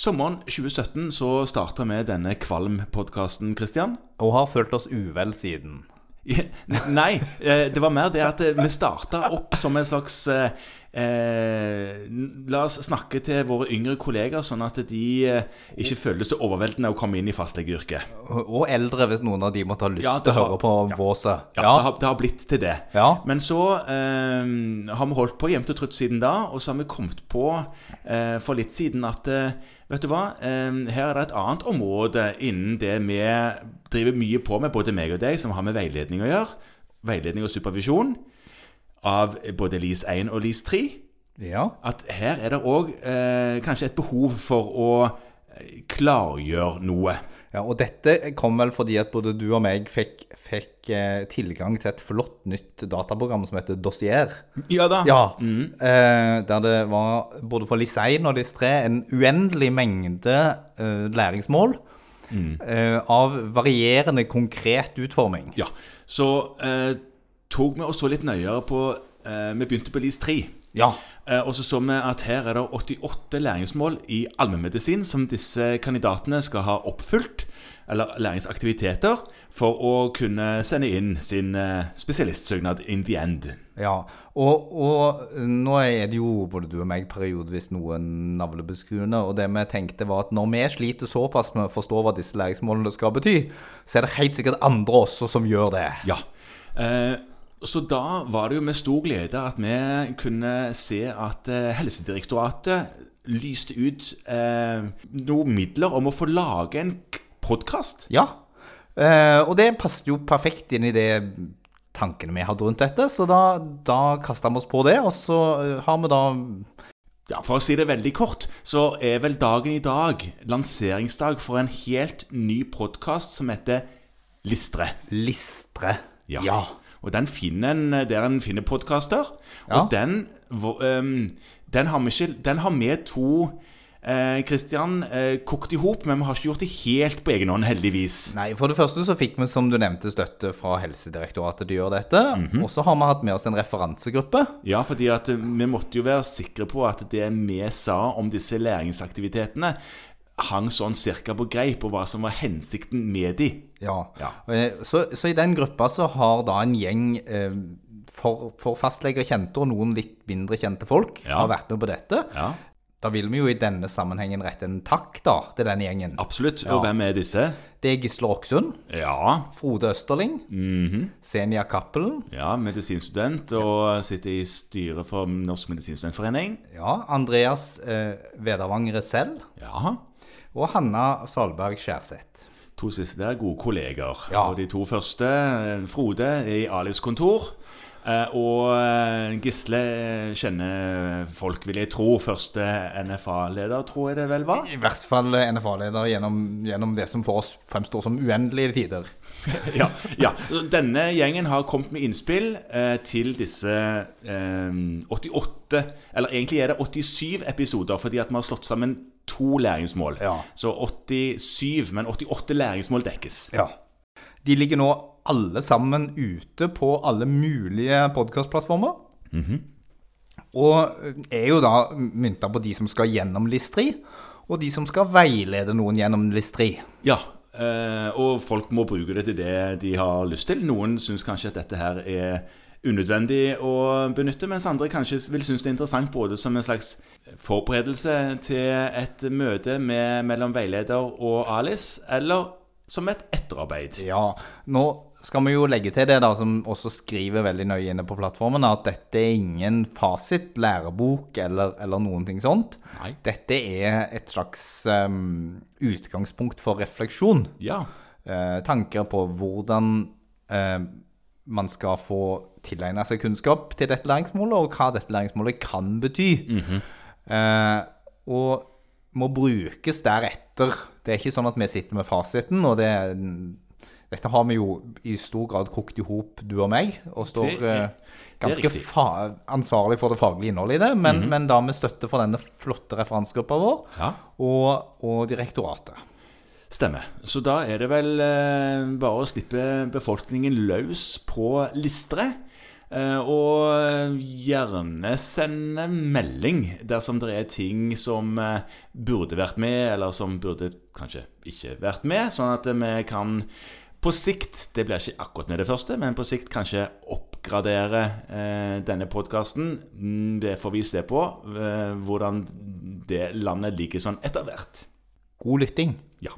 Sommeren 2017 så starta vi denne Kvalm-podkasten, Kristian. Og har følt oss uvel siden. Nei, eh, det var mer det at eh, vi starta opp som en slags eh, La oss snakke til våre yngre kollegaer, sånn at de eh, ikke føles så overveldende å komme inn i fastlegeyrket. Og eldre, hvis noen av de måtte ha lyst Ja, til å høre på våset. Ja, Det, har, det har blitt til det. Ja. Men så eh, har vi holdt på jevnt og trutt siden da, og så har vi kommet på eh, for litt siden at eh, Vet du hva, eh, her er det et annet område innen det vi driver mye på med, både meg og deg, som har med veiledning å gjøre. Veiledning og supervisjon av både LIS 1 og LIS 3. ja. At her er det òg eh, kanskje et behov for å eh, klargjøre noe. ja. Og dette kom vel fordi at både du og meg fikk, fikk eh, tilgang til et flott nytt dataprogram som heter Dossier. Ja da. Ja. Eh, der det var både for LIS 1 og LIS 3 en uendelig mengde eh, læringsmål. Mm. av varierende konkret utforming. Ja, så eh, tok vi oss så litt nøyere på eh, Vi begynte på LIS 3. Ja. Eh, og så så vi at her er det 88 læringsmål i allmennmedisin som disse kandidatene skal ha oppfylt, eller læringsaktiviteter, for å kunne sende inn sin eh, spesialistsøknad in the end. Ja, og, og nå er det jo både du og meg periodevis noe navlebeskuende, og det vi tenkte var at når vi sliter såpass med å forstå hva disse læringsmålene skal bety, så er det helt sikkert andre også som gjør det. Ja. Eh, så da var det jo med stor glede at vi kunne se at eh, Helsedirektoratet lyste ut eh, noen midler om å få lage en podkast. Ja, eh, og det passet jo perfekt inn i det tankene vi hadde rundt dette, så da, da kasta vi oss på det, og så eh, har vi da Ja, For å si det veldig kort, så er vel dagen i dag lanseringsdag for en helt ny podkast som heter Listre. Listre. Ja. Ja. Og den finner en der en finner podkaster. Ja. Og den, ehm, den har vi ikke Den har vi to eh, eh, kokt i hop, men vi har ikke gjort det helt på egen hånd, heldigvis. Nei, for det første så fikk vi, som du nevnte, støtte fra Helsedirektoratet til å gjøre dette. Og så har vi hatt med oss en referansegruppe. Ja, fordi at eh, vi måtte jo være sikre på at det vi sa om disse læringsaktivitetene, hang sånn cirka på greip, og hva som var hensikten med de. Ja. Ja. Eh, Så, så i den gruppa så har da en gjeng eh, for, for fastleger kjente, og noen litt mindre kjente folk, Ja. har vært med på dette. Ja, Da vil vi jo i denne sammenhengen rette en takk da til den gjengen. absolutt. Ja. Og hvem er disse? Det er Gisle Roksund, Ja, Frode Østerling, Senja Cappelen, ja medisinstudent og sitter i styret for Norsk medisinstudentforening. ja, Andreas eh, Vedervang Resell Ja, og Hanna Salberg Skjærseth. To siste der, gode kolleger. Ja. Og de to første, Frode, er i Alis kontor. Eh, Og eh, Gisle eh, kjenner folk, vil jeg tro. Første NFA-leder, tror jeg det vel var. I hvert fall NFA-leder gjennom, gjennom det som for oss fremstår som uendelige tider. ja, ja. Denne gjengen har kommet med innspill eh, til disse eh, 88 Eller egentlig er det 87 episoder, fordi at vi har slått sammen to læringsmål. Ja. Så 87, men 88 læringsmål dekkes. Ja. De ligger nå alle sammen ute på alle mulige podkastplattformer. Og er jo da mynta på de som skal gjennom Listri, og de som skal veilede noen gjennom Listri. Ja, eh, og folk må bruke det til det de har lyst til. Noen syns kanskje at dette her er unødvendig å benytte, mens andre kanskje vil synes det er interessant både som en slags forberedelse til et møte med, mellom veileder og Alice, eller som et etterarbeid. Ja, nå skal vi jo legge til det da, som også skriver veldig nøye inne på plattformen, at dette er ingen fasit, lærebok eller, eller noen ting sånt. Nei. Dette er et slags um, utgangspunkt for refleksjon. Ja. Uh, tanker på hvordan uh, man skal få tilegne seg kunnskap til dette læringsmålet, og hva dette læringsmålet kan bety. eh, og må brukes deretter. Det er ikke sånn at vi sitter med fasiten, og det dette har vi jo i stor grad kokt i hop, du og meg, og står Det eh, det ganske ansvarlig for det faglige innholdet i det, men, men da med støtte fra denne flotte referansegruppa vår Ja. og, og direktoratet. Stemmer. Så da er det vel eh, bare å slippe befolkningen løs på Listre. Eh, og gjerne sende melding dersom det er ting som eh, burde vært med, eller som burde kanskje ikke vært med, sånn at vi kan på sikt, det blir ikke akkurat med det første, men på sikt kanskje oppgradere eh, denne podkasten. Mm, Det får vi se på, eh, hvordan det landet ligger sånn etter hvert. God lytting. Ja.